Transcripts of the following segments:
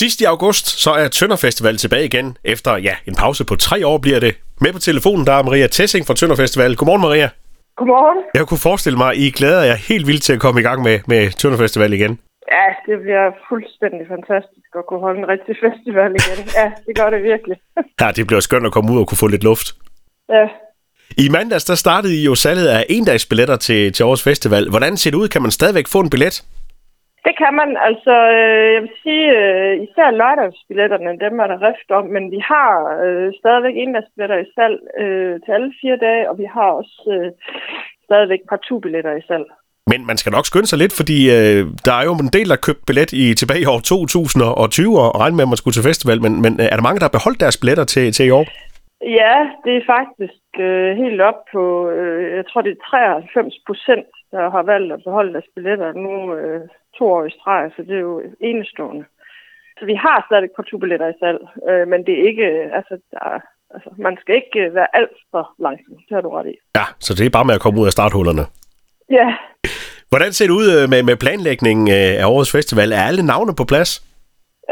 Sidst i august, så er Tønder Festival tilbage igen. Efter ja, en pause på tre år bliver det. Med på telefonen, der er Maria Tessing fra Tønder Festival. Godmorgen, Maria. Godmorgen. Jeg kunne forestille mig, I glæder jer helt vildt til at komme i gang med, med Tønder Festival igen. Ja, det bliver fuldstændig fantastisk at kunne holde en rigtig festival igen. Ja, det gør det virkelig. Ja, det bliver skønt at komme ud og kunne få lidt luft. Ja. I mandags, der startede I jo salget af endagsbilletter til, til årets festival. Hvordan ser det ud? Kan man stadigvæk få en billet? Det kan man. Altså, øh, jeg vil sige, øh, især lørdagsbilletterne, dem er der rift om, men vi har øh, stadigvæk endagsbilletter i salg øh, til alle fire dage, og vi har også øh, stadigvæk partout-billetter i salg. Men man skal nok skynde sig lidt, fordi øh, der er jo en del, der købt billet i tilbage i år 2020 og regne med, at man skulle til festival. Men, men er der mange, der har beholdt deres billetter til, til i år? Ja, det er faktisk øh, helt op på, øh, jeg tror det er 93 procent, der har valgt at beholde deres billetter nu øh, to år i streg, så det er jo enestående. Så vi har stadig partout-billetter i salg, øh, men det er ikke, altså, der, er- altså, man skal ikke øh, være alt for langsom, det har du ret i. Ja, så det er bare med at komme ud af starthullerne. Ja, Hvordan ser det ud øh, med, med planlægningen øh, af årets festival? Er alle navne på plads?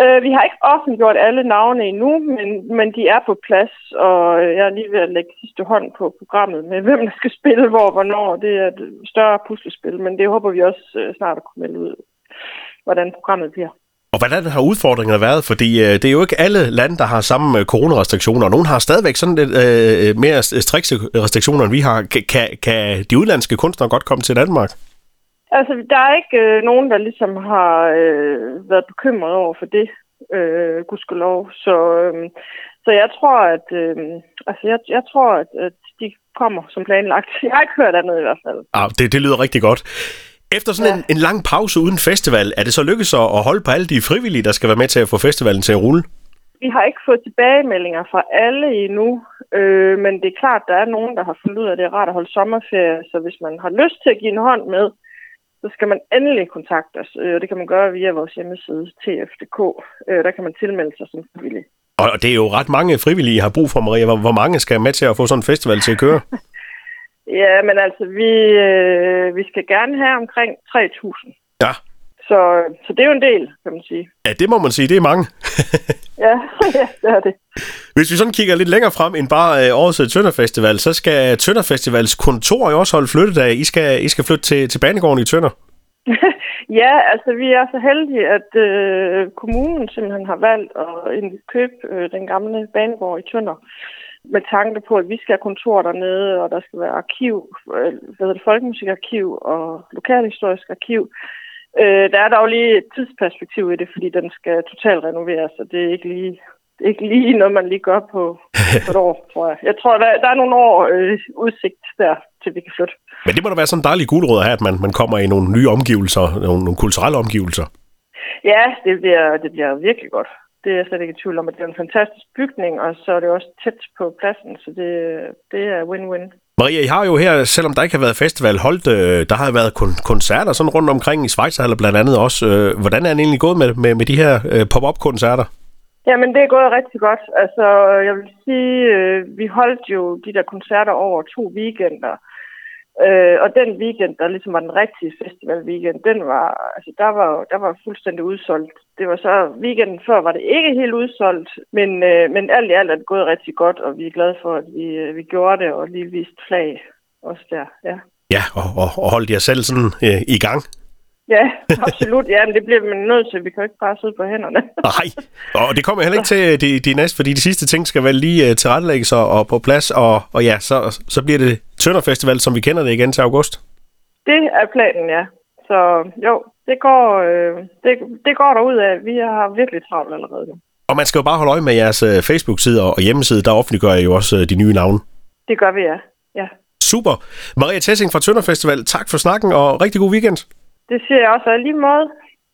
øh, vi har ikke offentliggjort alle navne endnu, men, men de er på plads, og øh, jeg er lige ved at lægge sidste hånd på programmet med, hvem der skal spille hvor og hvornår. Det er et større puslespil, men det håber vi også øh, snart at kunne melde ud, hvordan programmet bliver. Og hvordan har udfordringerne været? Fordi øh, det er jo ikke alle lande, der har samme øh, coronarestriktioner. og Nogle har stadigvæk sådan lidt øh, mere strikse restriktioner, end vi har. Kan, kan, kan de udlandske kunstnere godt komme til Danmark? Altså, der er ikke øh, nogen, der ligesom har øh, været bekymret over for det, øh, gudskelov. Så, øh, så jeg tror, at, øh, altså, jeg, jeg tror, at, at de kommer som planlagt. Jeg har ikke hørt andet i hvert fald. Ah, det, det lyder rigtig godt. Efter sådan Ja. en, en lang pause uden festival, er det så lykkedes at holde på alle de frivillige, der skal være med til at få festivalen til at rulle? Vi har ikke fået tilbagemeldinger fra alle endnu, øh, men det er klart, der er nogen, der har fundet ud af, at det er rart at holde sommerferie. Så hvis man har lyst til at give en hånd med, så skal man endelig kontakte os. Øh, og det kan man gøre via vores hjemmeside, tf.dk. Øh, der kan man tilmelde sig som frivillig. Og det er jo ret mange frivillige, I har brug for, Maria. Hvor, hvor mange skal med til at få sådan en festival til at køre? Ja, men altså, vi, øh, vi skal gerne have omkring 3.000. Ja. Så, så det er jo en del, kan man sige. Ja, det må man sige, det er mange. Ja, ja det er det. Hvis vi sådan kigger lidt længere frem end bare øh, årets øh, Tønder Festival, så skal Tønder Festivals kontor jo også holde flyttedag. I skal, I skal flytte til, til Banegården i Tønder. ja, altså vi er så heldige, at øh, kommunen simpelthen har valgt at købe øh, den gamle banegård i Tønder med tanke på, at vi skal have kontor dernede, og der skal være arkiv, øh, hvad hedder det, folkemusikarkiv og lokalhistorisk arkiv. Øh, der er dog lige et tidsperspektiv i det, fordi den skal totalt renoveres, og det er ikke lige, ikke lige noget, man lige gør på, på et år, tror jeg. Jeg tror, der, der er nogle år øh, udsigt der, til vi kan flytte. Men det må da være sådan en dejlig guldråd have, at man, man kommer i nogle nye omgivelser, nogle, nogle kulturelle omgivelser. Ja, det bliver, det bliver virkelig godt. Det er jeg slet ikke i tvivl om, at det er en fantastisk bygning, og så er det også tæt på pladsen, så det, det er win-win. Maria, I har jo her, selvom der ikke har været festival, holdt, øh, der har været kon- koncerter sådan rundt omkring i Schweizerhalle blandt andet også. Øh, hvordan er det egentlig gået med, med, med de her øh, pop-up-koncerter? Jamen, det er gået rigtig godt. Altså, jeg vil sige, øh, vi holdt jo de der koncerter over to weekender. Øh, Øh, og den weekend, der ligesom var den rigtige festival-weekend, den var, altså, der var, der var fuldstændig udsolgt. Det var så, weekenden før var det ikke helt udsolgt, men, øh, men alt i alt er det gået rigtig godt, og vi er glade for, at vi, øh, vi gjorde det, og lige viste flag også der, ja. Ja, og, og, og holdt jer selv sådan øh, i gang? Ja, absolut. Ja, men det bliver man nødt til. Vi kan jo ikke bare sidde på hænderne. Nej, og det kommer heller ikke til de, de næste, fordi de sidste ting skal vel lige uh, tilrettelægges og, og på plads, og, og ja, så, så bliver det Tønder Festival, som vi kender det igen til august. Det er planen, ja. Så jo, det går, øh, det, det går derud af. Vi har virkelig travlt allerede. Og man skal jo bare holde øje med jeres uh, Facebook-side og hjemmeside, der offentliggør I jo også de nye navne. Det gør vi, ja. ja. Super. Maria Tessing fra Tønder Festival, tak for snakken, og rigtig god weekend. Det siger jeg også og lige måde.